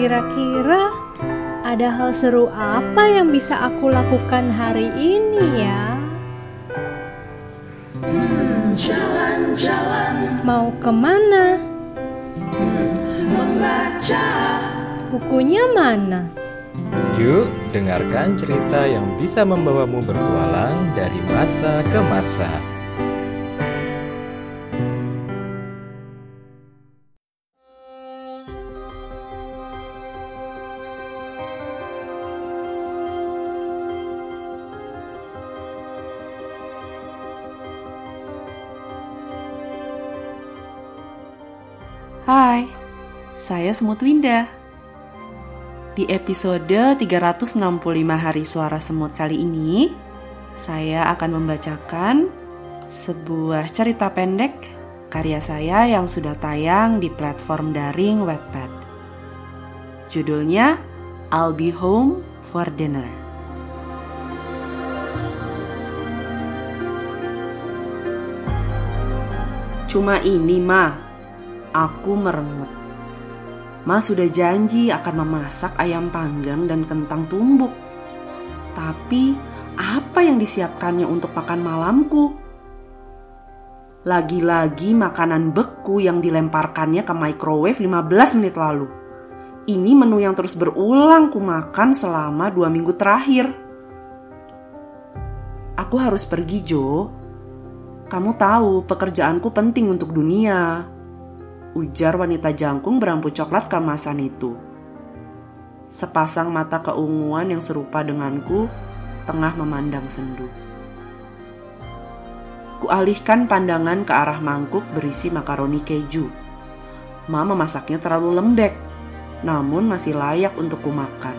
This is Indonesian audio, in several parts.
Kira-kira ada hal seru apa yang bisa aku lakukan hari ini ya? Jalan-jalan Mau ke mana? membaca Bukunya mana? Yuk, dengarkan cerita yang bisa membawamu bertualang dari masa ke masa. Hai, saya Semut Winda. Di episode 365 Hari Suara Semut kali ini, saya akan membacakan sebuah cerita pendek karya saya yang sudah tayang di platform daring Wattpad. Judulnya I'll Be Home for Dinner. Cuma ini, Ma. Aku merengut. Mas sudah janji akan memasak ayam panggang dan kentang tumbuk. Tapi apa yang disiapkannya untuk makan malamku? Lagi-lagi makanan beku yang dilemparkannya ke microwave 15 menit lalu. Ini menu yang terus berulang ku makan selama dua minggu terakhir. Aku harus pergi, Jo. Kamu tahu pekerjaanku penting untuk dunia ujar wanita jangkung berambut coklat kemasan itu. Sepasang mata keunguan yang serupa denganku tengah memandang sendu. Kualihkan pandangan ke arah mangkuk berisi makaroni keju. Ma memasaknya terlalu lembek, namun masih layak untuk kumakan.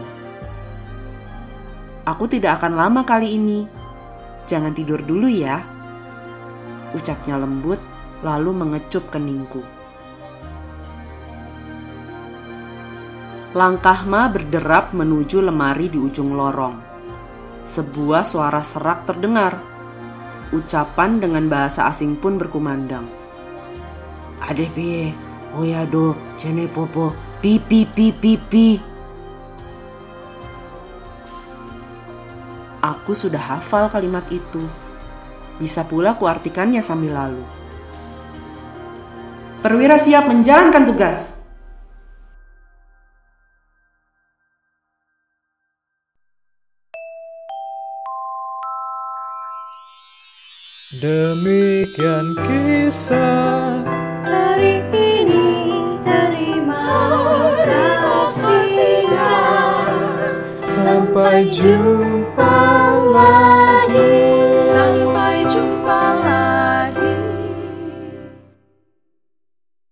Aku tidak akan lama kali ini. Jangan tidur dulu ya. Ucapnya lembut, lalu mengecup keningku. Langkah Ma berderap menuju lemari di ujung lorong. Sebuah suara serak terdengar. Ucapan dengan bahasa asing pun berkumandang. Adepe, oyado, jene popo, pipi pipi pi. Aku sudah hafal kalimat itu. Bisa pula kuartikannya sambil lalu. Perwira siap menjalankan tugas. Demikian kisah Hari ini terima kasih dan sampai jumpa